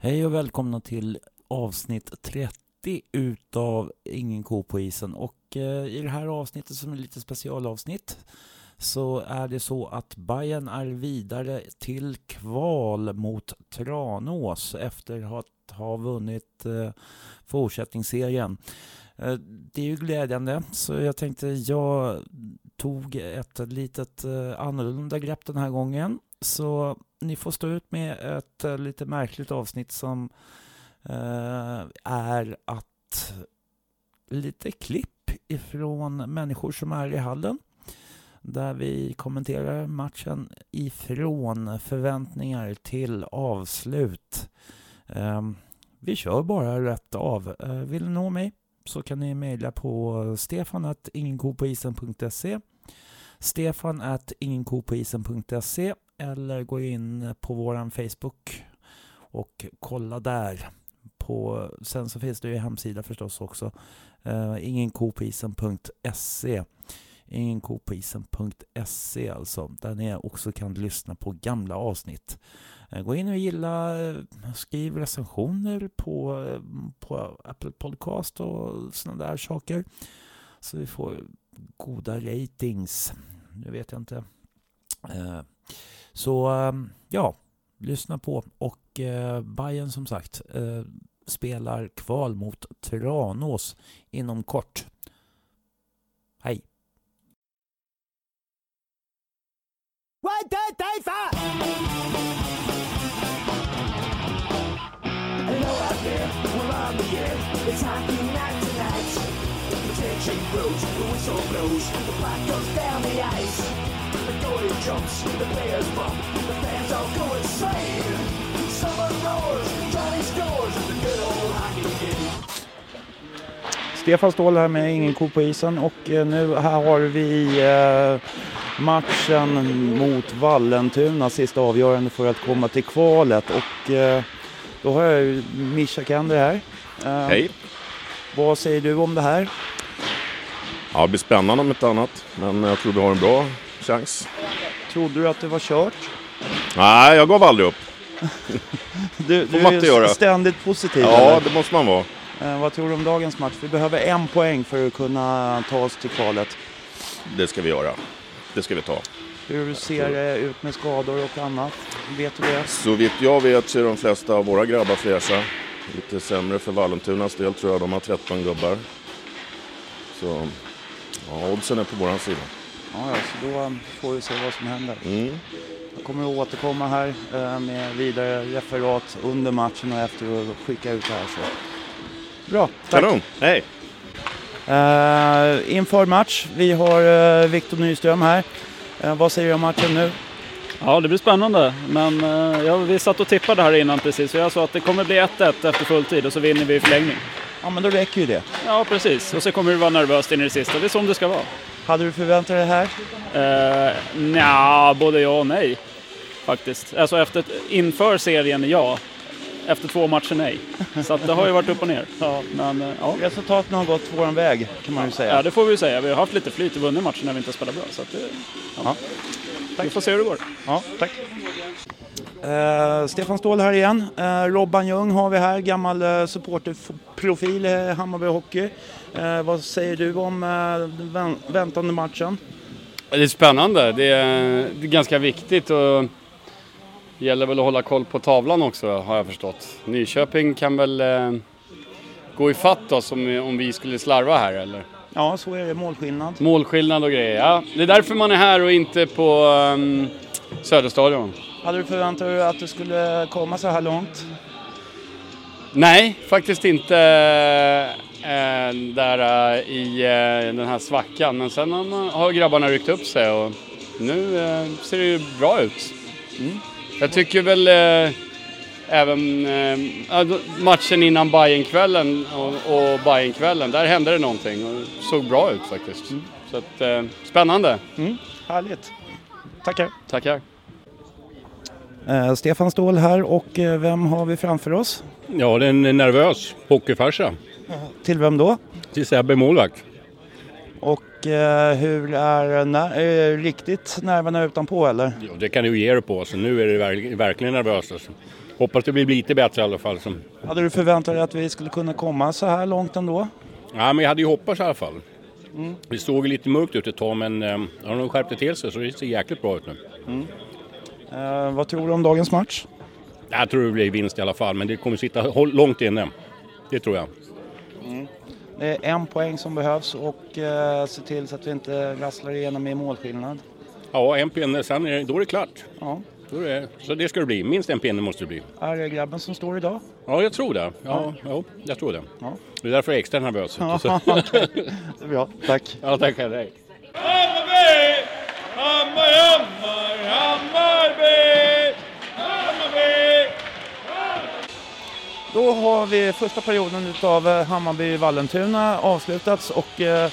Hej och välkomna till avsnitt 30 utav Ingen ko på isen. Och eh, i det här avsnittet som är lite specialavsnitt så är det så att Bayern är vidare till kval mot Tranås efter att ha vunnit eh, fortsättningsserien. Eh, det är ju glädjande, så jag tänkte jag tog ett litet eh, annorlunda grepp den här gången. Så ni får stå ut med ett eh, lite märkligt avsnitt som eh, är att lite klipp ifrån människor som är i hallen där vi kommenterar matchen ifrån förväntningar till avslut. Eh, vi kör bara rätt av. Uh, vill ni nå mig så kan ni mejla på stefanattingenkopoisen.se stefan at ingenkopoisen.se eller gå in på våran Facebook och kolla där. På, sen så finns det ju hemsida förstås också. Eh, uh, ingenkopoisen.se ingenkopoisen.se alltså, där ni också kan lyssna på gamla avsnitt. Eh, gå in och gilla, eh, skriv recensioner på, på Apple Podcast och sådana där saker. Så vi får goda ratings. Nu vet jag inte. Eh, så ehm, ja, lyssna på. Och eh, Bayern som sagt eh, spelar kval mot Tranås inom kort. Hej! One, two, three, four! Hello out there, we're on the air. It's hockey night. Tension grows, the whistle blows, the puck goes down the ice. The goalie jumps, the players bump, the fans all go insane. Someone roars, Johnny scores, the good old hockey game. Stefan Ståhl här med Ingen ko på isen och eh, nu här har vi eh, matchen mot Vallentuna, sista avgörande för att komma till kvalet och eh, då har jag ju Mischa Kender här. Hej! Vad säger du om det här? Ja, det blir spännande om ett annat, men jag tror vi har en bra chans. Trodde du att det var kört? Nej, jag gav aldrig upp. du, du är göra. ständigt positiv. Ja, eller? det måste man vara. Eh, vad tror du om dagens match? Vi behöver en poäng för att kunna ta oss till kvalet. Det ska vi göra. Det ska vi ta. Hur ser det ut med skador och annat? Vet du det? Så vitt jag vet så är de flesta av våra grabbar fräscha. Lite sämre för Vallentunas del tror jag. De har 13 gubbar. Så ja, oddsen är på vår sida. Ja, ja, så då får vi se vad som händer. Mm. Jag kommer att återkomma här eh, med vidare referat under matchen och efter och skicka ut det här. Så. Bra, tack. Kanon, hej! Uh, inför match, vi har uh, Viktor Nyström här. Uh, vad säger du om matchen nu? Ja, det blir spännande. Men uh, ja, vi satt och tippade här innan precis och jag sa att det kommer bli 1-1 efter fulltid och så vinner vi i förlängning. Ja, men då räcker ju det. Ja, precis. Och så kommer det vara nervöst in i det sista. Det är som det ska vara. Hade du förväntat dig det här? Uh, Nja, både ja och nej. Faktiskt. Alltså efter, inför serien, ja. Efter två matcher, nej. Så det har ju varit upp och ner. Ja, men, uh, ja. Resultaten har gått vår väg, kan man ju säga. Ja, det får vi säga. Vi har haft lite flyt och vunnit matcher när vi inte spelat bra. Så att ja. Ja. Vi får se hur det går. Ja, tack. Uh, Stefan Ståhl här igen. Uh, Robban Ljung har vi här, gammal uh, supporterprofil i Hammarby Hockey. vad säger du om uh, väntande matchen? Det är spännande. Det är, det är ganska viktigt och det gäller väl att hålla koll på tavlan också har jag förstått. Nyköping kan väl gå i fatt oss om, om vi skulle slarva här eller? Ja, så är det. Målskillnad. Målskillnad och grejer, ja. Det är därför man är här och inte på um, Söderstadion. Hade du förväntat dig att det skulle komma så här långt? Nej, faktiskt inte äh, där äh, i äh, den här svackan. Men sen har grabbarna ryckt upp sig och nu ser det ju bra ut. Mm. Jag tycker väl även matchen innan Bajenkvällen och, och Bajenkvällen, där hände det någonting och såg bra ut faktiskt. Mm. Så att, spännande. Mm. Härligt. Tackar. Tackar. Eh, Stefan Ståhl här och eh, vem har vi framför oss? Ja, det är en nervös hockeyfarsa. Till vem då? Till Sebbe målvakt. Och eh, hur är, när, riktigt nerverna utanpå eller? Ja, det kan du ge dig på. Så nu är det verk, verkligen nervöst. Alltså. hoppas det blir lite bättre i alla fall. Som, Hade du förväntat dig att vi skulle kunna komma så här långt ändå? ja, men jag hade ju hoppats i alla fall. Det såg lite mörkt ut ett tag men eh, har de skärpt det till sig så det ser jäkligt bra ut nu. Eh, vad tror du om dagens match? Jag tror det blir vinst i alla fall men det kommer sitta långt inne. Det tror jag. Det är en poäng som behövs och eh, se till så att vi inte rasslar igenom i målskillnad. Ja, en pinne, sen är det, då är det klart. Ja. Då är det, så det ska det bli. Minst en pinne måste det bli. Är det grabben som står idag? Ja, jag tror det. Ja, ja. jag tror det. Ja. Det är därför jag är extra nervös. Ja, Så- är bra, tack. ja, tack själv. Hej. Då har vi första perioden utav eh, Hammarby-Vallentuna avslutats och eh,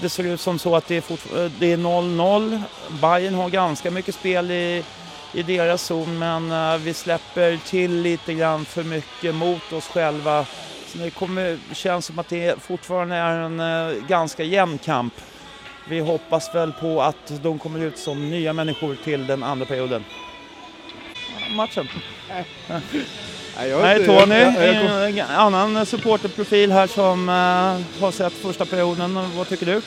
det ser ut som så att det är, fort- eh, det är 0-0. Bayern har ganska mycket spel i, i deras zon men vi släpper till lite grann för mycket mot oss själva. Så det kommer, känns som att det fortfarande är en ganska jämn kamp. Vi hoppas väl på att de kommer ut som nya människor till den andra perioden. Matchen. Nej, Nej, vet Tony, en annan supporterprofil här som eh, har sett första perioden. Vad tycker du?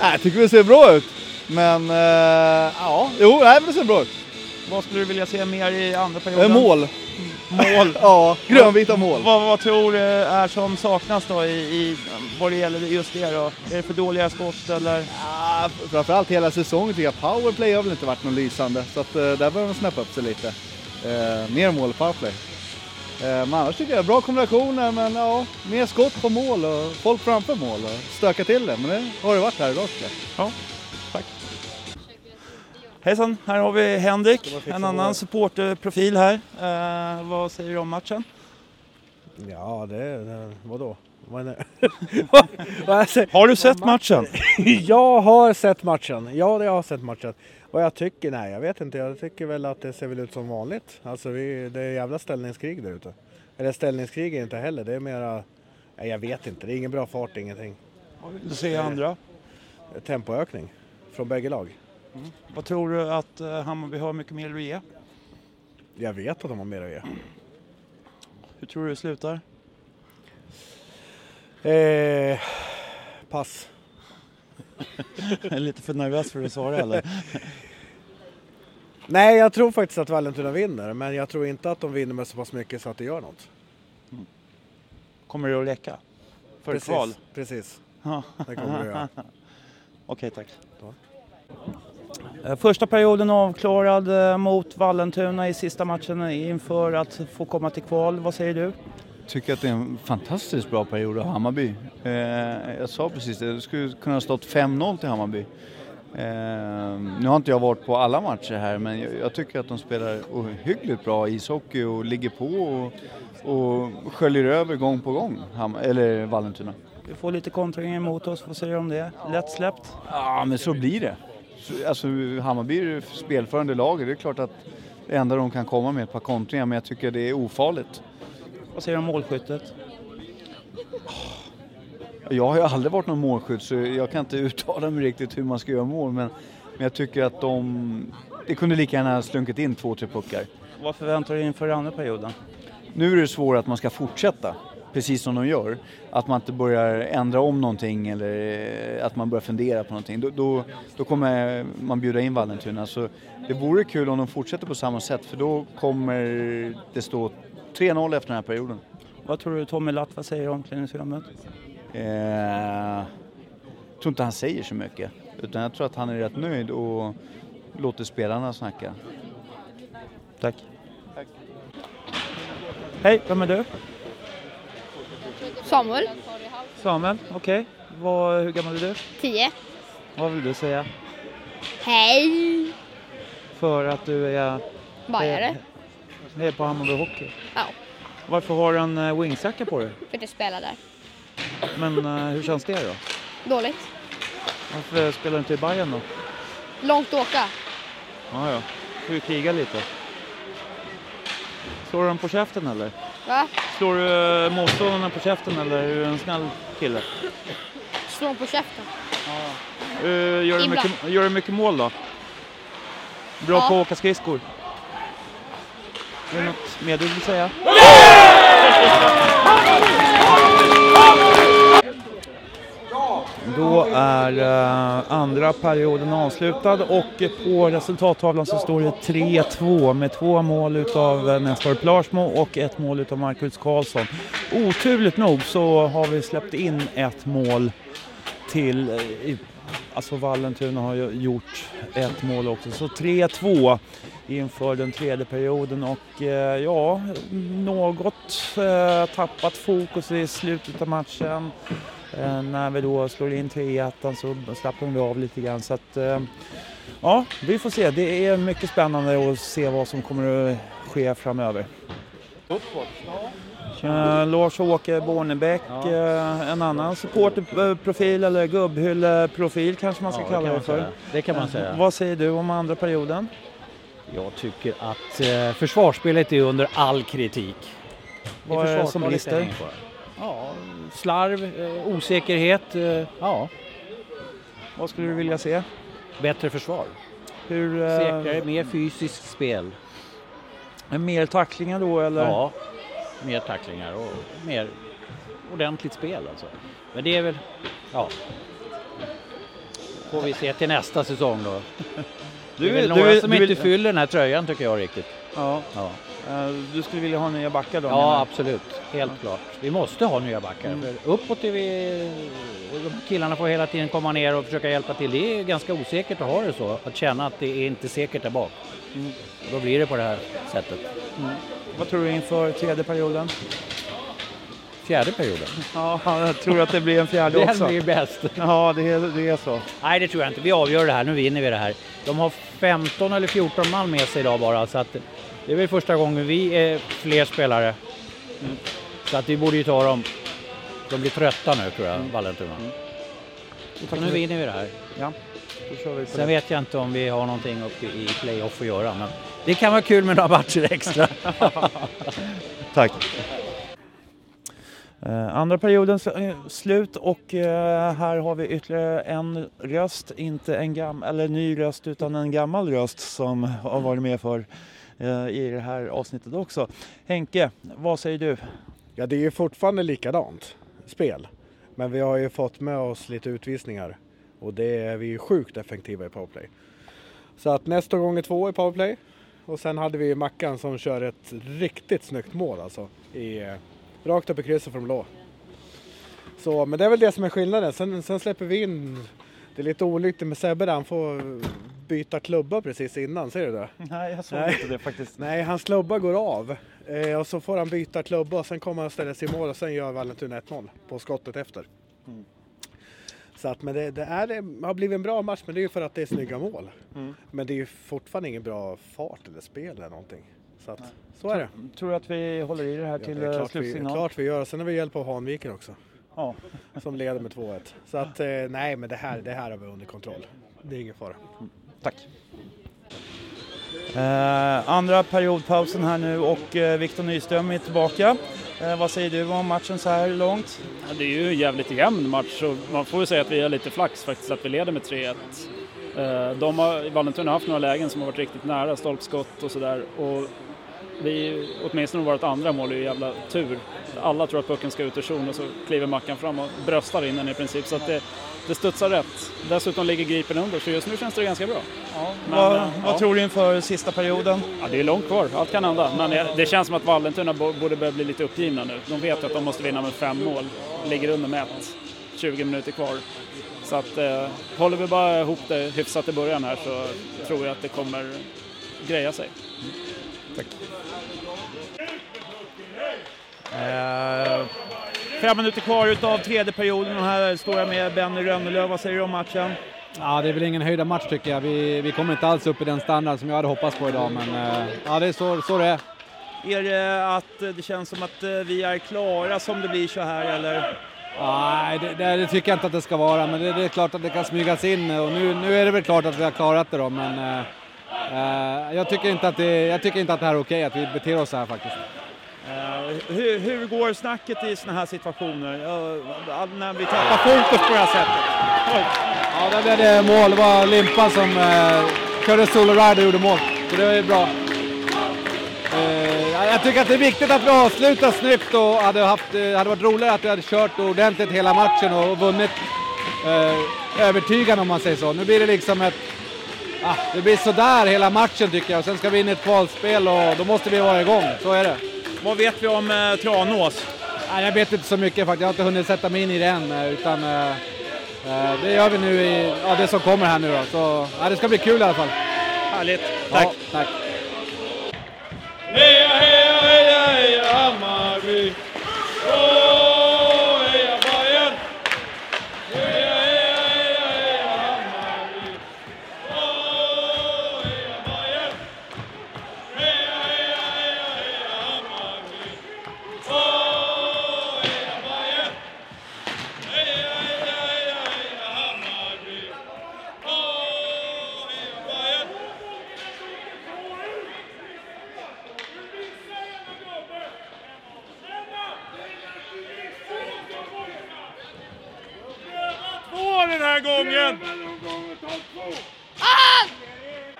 Jag tycker det ser bra ut. Men, eh, ja, jo, nej, men det ser bra ut. Vad skulle du vilja se mer i andra Eh, perioden? mål. Mål. Ja, grönvita mål. Vad, vad tror du är som saknas då i, i vad det gäller just det då? Är det för dåliga skott eller? Ja, framförallt hela säsongen tycker jag powerplay har väl inte varit någon lysande. Så att, eh, där behöver de snäppa upp sig lite. Eh, mer mål powerplay. Eh, men annars tycker jag bra kombinationer, men ja, mer skott på mål och folk framför mål och stöka till det. Men det har det varit här idag tycker jag. Hejsan, här har vi Henrik, en annan supporterprofil här. Eh, vad säger du om matchen? Ja, det, det vadå? Har du sett matchen? jag har sett matchen. Ja, jag har sett matchen. Vad jag tycker? Nej, jag vet inte. Jag tycker väl att det ser väl ut som vanligt. Alltså, vi, det är jävla ställningskrig där ute. Eller ställningskrig är inte heller. Det är mera... Nej, jag vet inte. Det är ingen bra fart, ingenting. Vad vill du se andra? Tempoökning från bägge lag. Vad tror du att eh, Hammarby har mycket mer att ge? Jag vet att de har mer att ge. Hur tror du det slutar? Eh, pass. Jag är lite för nervös för att svara eller? Nej, jag tror faktiskt att Vallentuna vinner. Men jag tror inte att de vinner med så pass mycket så att det gör något. Kommer det att räcka? För Precis, kval? Precis, det kommer det göra. Okej, tack. Eh, Första perioden avklarad eh, mot Vallentuna i sista matchen inför att få komma till kval. Vad säger du? Tycker att det är en fantastiskt bra period av Hammarby. Eh, jag sa precis det, det skulle kunna ha stått 5-0 till Hammarby. Eh, nu har inte jag varit på alla matcher här men jag, jag tycker att de spelar ohyggligt bra ishockey och ligger på och, och sköljer över gång på gång, Ham- eller Vallentuna. Vi får lite kontringar emot oss. Vad säger du om det? Lätt släppt? Ja men så blir det. Så, alltså Hammarby är det spelförande laget, det är klart att det enda de kan komma med är ett par kontringar men jag tycker det är ofarligt. Vad säger du om målskyttet? Jag har ju aldrig varit någon målskytt så jag kan inte uttala mig riktigt hur man ska göra mål men, men jag tycker att de... Det kunde lika gärna slunkit in två, tre puckar. Vad förväntar du dig inför andra perioden? Nu är det svårt att man ska fortsätta precis som de gör. Att man inte börjar ändra om någonting eller eh, att man börjar fundera på någonting. Då, då, då kommer man bjuda in Vallentuna. Så det vore kul om de fortsätter på samma sätt för då kommer det stå 3-0 efter den här perioden. Vad tror du Tommy Latva säger i omklädningsrummet? Eh, jag tror inte han säger så mycket. Utan jag tror att han är rätt nöjd och låter spelarna snacka. Tack. Hej, vem är du? Samuel, Samuel, okej. Vad- Hur gammal är du? 10. Vad vill du säga? Hej! För att du är, Bajare. är på Hammarby Hockey. Ja, Varför har du en uh, wingsjacka på dig? för att jag spelar där. Men eh, hur känns det då? Dåligt. Varför spelar du inte i Bayern då? Långt att åka. Ja, ja. Får ju kriga lite. Slår du dem på käften eller? Va? Slår du uh, motståndarna på käften eller är du en snäll kille? Slå på käften. Uh, gör, du mycket, gör du mycket mål då? Bra Ja. på att åka skridskor? Är det något mer du vill säga? Då är eh, andra perioden avslutad och på resultattavlan så står det 3-2 med två mål utav eh, Nestor Plarsmo och ett mål utav Marcus Karlsson. Oturligt nog så har vi släppt in ett mål till, eh, alltså Vallentuna har ju gjort ett mål också, så 3-2 inför den tredje perioden och eh, ja, något eh, tappat fokus i slutet av matchen. Eh, när vi då slår in 3-1 så slappnar vi av lite grann. Så att, eh, ja, vi får se. Det är mycket spännande att se vad som kommer att ske framöver. Eh, Lars-Åke Bornebäck, eh, en annan supporterprofil eller gubbhylleprofil kanske man ska Ja, kalla det för. säga. Det kan man Eh, säga. Vad säger du om andra perioden? Jag tycker att eh, försvarsspelet är under all kritik. Vad är det som brister? Ja, slarv, eh, osäkerhet, eh, ja. Vad skulle du vilja se? Bättre försvar. Hur, eh, Säkrare, mer fysiskt spel. Mer tacklingar då eller? Ja, mer tacklingar och mer ordentligt spel alltså. Men det är väl, ja. Får vi se till nästa säsong då. Du- det är väl du- några du som vill- inte fyller den här tröjan tycker jag riktigt. Ja. Ja, Du skulle vilja ha nya backar då? ja absolut. Helt klart. Vi måste ha nya backar. Mm. För uppåt är vi... Killarna får hela tiden komma ner och försöka hjälpa till. Det är ganska osäkert att ha det så. Att känna att det är inte säkert där bak. Mm. Då blir det på det här sättet. Mm. Vad tror du inför tredje perioden? Fjärde perioden. Ja, jag tror att det blir en fjärde Den också. blir bäst. Ja, det är, det är så. Nej, det tror jag inte. Vi avgör det här. Nu vinner vi det här. De har 15 eller 14 man med sig idag bara, så att det är väl första gången vi är fler spelare. Mm. Så att vi borde ju ta dem. De blir trötta nu tror jag, Vallentuna. Så nu vinner vi det här. Ja, vi Sen det. vet jag inte om vi har någonting uppe i playoff att göra, men det kan vara kul med några matcher extra. Tack. Eh, andra perioden eh, slut och eh, här har vi ytterligare en röst, inte en gam eller ny röst utan en gammal röst som har varit med för Eh, i det här avsnittet också. Henke, vad säger du? Ja, det är ju fortfarande likadant spel. Men vi har ju fått med oss lite utvisningar och det är vi sjukt effektiva i powerplay. Så att nästa gång är två i powerplay och sen hade vi Mackan som kör ett riktigt snyggt mål alltså. I, eh, rakt upp i krysset från blå. Så, men det är väl det som är skillnaden. Sen, sen släpper vi in, det är lite olyckligt med Sebbe där, han får byta klubba precis innan, ser du det? Nej, jag såg Nej. inte det faktiskt. Nej, hans klubba går av eh, och så får han byta klubba och sen kommer han ställa sig i mål och sen gör Vallentuna 1-0 på skottet efter. Mm. Så att, men det, det, är, det har blivit en bra match, men det är ju för att det är snygga mål. Mm. Men det är ju fortfarande ingen bra fart eller spel eller någonting. Så att, så är det. Tror du att vi håller i det här Ja, till det är eh, klart vi, slutsignal? klart vi gör. Sen har vi hjälp av Hanviken också. Ja. Som leder med 2-1. Så att, eh, nej men det här, det här har vi under kontroll. Det är ingen fara. Tack. Eh, andra periodpausen här nu och eh, Viktor Nyström är tillbaka. Eh, vad säger du om matchen så här långt? Ja, det är ju en jävligt jämn match och man får ju säga att vi har lite flax faktiskt att vi leder med 3-1. Eh, De har, Vallentuna har haft några lägen som har varit riktigt nära, stolpskott och sådär. Och vi, åtminstone vårt andra mål är ju jävla tur. Alla tror att pucken ska ut ur zon och så kliver Mackan fram och bröstar in den i princip. Så att det, det studsar rätt. Dessutom ligger Gripen under så just nu känns det ganska bra. Men, vad eh, vad ja. tror du inför sista perioden? Ja, det är långt kvar, allt kan hända. Men det- det känns som att Vallentuna bo- borde börja bli lite uppgivna nu. De vet att de måste vinna med fem mål, ligger under med ett, 20 minuter kvar. Så att eh, håller vi bara ihop det hyfsat i början här så tror jag att det kommer greja sig. Tack. Eh, fem minuter kvar utav tredje perioden och här står jag med Benny Rönnelöv. Vad säger du om matchen? Ja, det är väl ingen höjda match tycker jag. Vi, vi kommer inte alls upp i den standard som jag hade hoppats på idag, men eh, ja, det är så, så det är. Är det att det känns som att eh, vi är klara som det blir så här eller? Nej, det, det, det tycker jag inte att det ska vara, men det, det är klart att det kan smygas in och nu, nu är det väl klart att vi har klarat det då, men eh, eh, jag, tycker inte att det, jag tycker inte att det här är okej, att vi beter oss så här faktiskt. Uh, hur, hur går snacket i sådana här situationer? Uh, när vi tappar fokus på det här sättet? Oj. Ja, där blev det mål. Det var Limpan som Uh, körde solo-rider och gjorde mål. Så det var ju bra. Uh, jag tycker att det är viktigt att vi avslutar snyggt och hade, haft, det hade varit roligare att vi hade kört ordentligt hela matchen och vunnit uh, övertygande om man säger så. Nu blir det liksom ett... Uh, det blir sådär hela matchen tycker jag sen ska vi in i ett kvalspel och då måste vi vara igång. Så är det. Vad vet vi om eh, Tranås? Nej, jag vet inte så mycket faktiskt. Jag har inte hunnit sätta mig in i det än. eh, Utan, eh, eh, det gör vi nu i ja, det som kommer här nu då. Så ja, det ska bli kul i alla fall. Härligt. Tack. Ja, tack. Den här gången!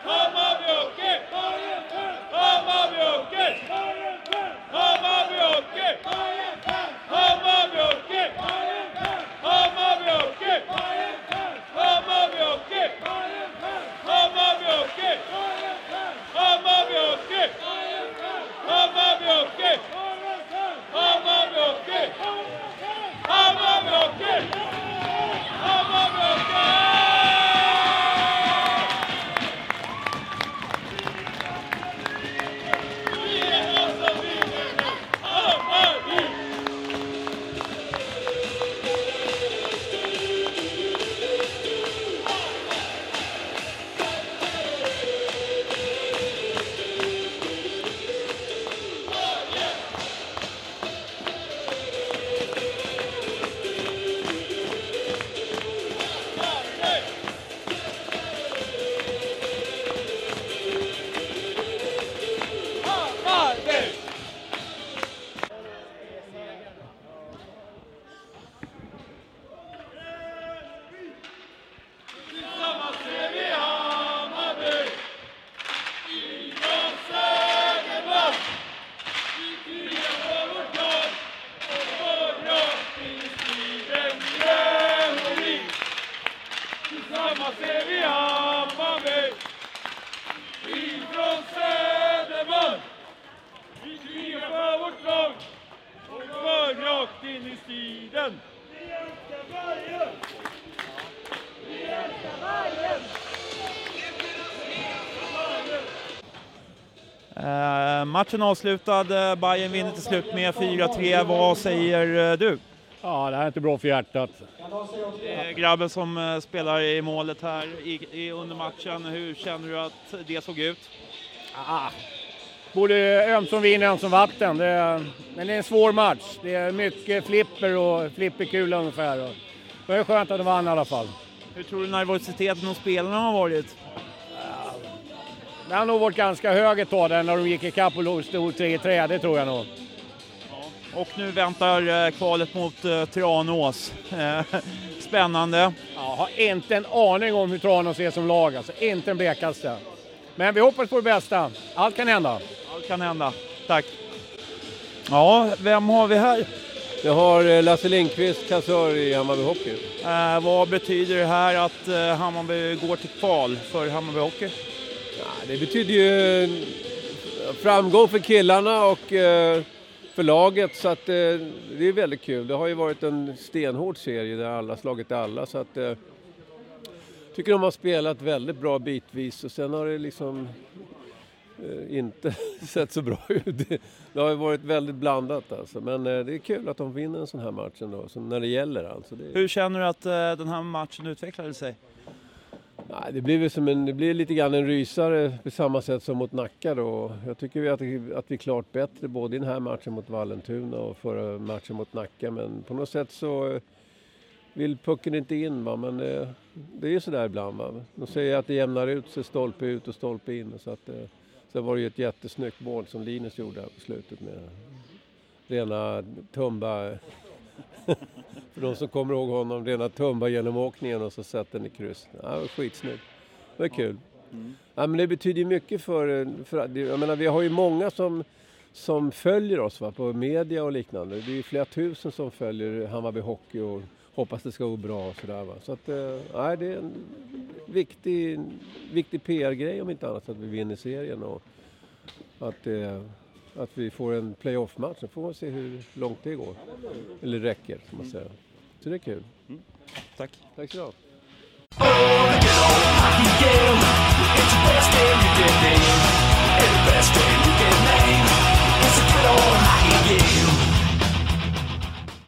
Hammarby Hockey! Matchen avslutad. Eh, Bayern vinner till slut med 4-3. Vad säger eh, du? Ja, det här är inte bra för hjärtat. Grabben som eh, spelar i målet här i, i, under matchen, hur känner du att det såg ut? Ah, både ömsom vin ömsom vatten. Det är, men det är en svår match. Det är mycket flipper och flipperkula ungefär. Det är skönt att de vann i alla fall. Hur tror du nervositeten hos spelarna har varit? Det har nog varit ganska hög ett tag när de gick ikapp och stod 3-3, det tror jag nog. Och nu väntar eh, kvalet mot eh, Tranås. Eh, Spännande. Jag har inte en aning om hur Tranås är som lag, alltså. inte en blekaste. Men vi hoppas på det bästa. Allt kan hända. Allt kan hända. Tack. Ja, vem har vi här? Jag har Lasse Lindqvist, kassör i Hammarby Hockey. Eh, vad betyder det här att eh, Hammarby går till kval för Hammarby Hockey? Det betyder ju eh, framgång för killarna och eh, för laget så att eh, det är väldigt kul. Det har ju varit en stenhård serie där alla slagit alla så att tycker de har spelat väldigt bra bitvis och sen har det liksom inte sett så bra ut. Det, har ju varit väldigt blandat alltså. Men det är kul att de vinner en sån här match ändå, så när det gäller alltså. Det, Hur känner du att den här matchen utvecklade sig? Nej, det blir väl som en, det blir lite grann en rysare på samma sätt som mot Nacka då. Jag tycker vi att, vi- att vi är klart bättre både i den här matchen mot Vallentuna och förra matchen mot Nacka. Men på något sätt så vill pucken inte in va. Men eh, det är ju sådär ibland va. De säger att det jämnar ut sig stolpe ut och stolpe in. Så att, eh, sen var det ju ett jättesnyggt mål som Linus gjorde här på slutet med rena Tumba för de som kommer ihåg honom, rena Tumba genomåkningen och så sätter den i kryss. Ja, det var skitsnyggt. Det var kul. Ja, men det betyder ju mycket för, för... Jag menar, vi har ju många som, som följer oss va, på media och liknande. Det är ju flera tusen som följer Hammarby Hockey och hoppas det ska gå bra och sådär. Va. Så att, eh, nej, det är en viktig, viktig PR-grej om inte annat att vi vinner serien och att, eh, att vi får en playoff-match. Då får man se hur långt det går. Eller räcker, får man säga. Så det är kul. Mm. Tack. Tack så du ha.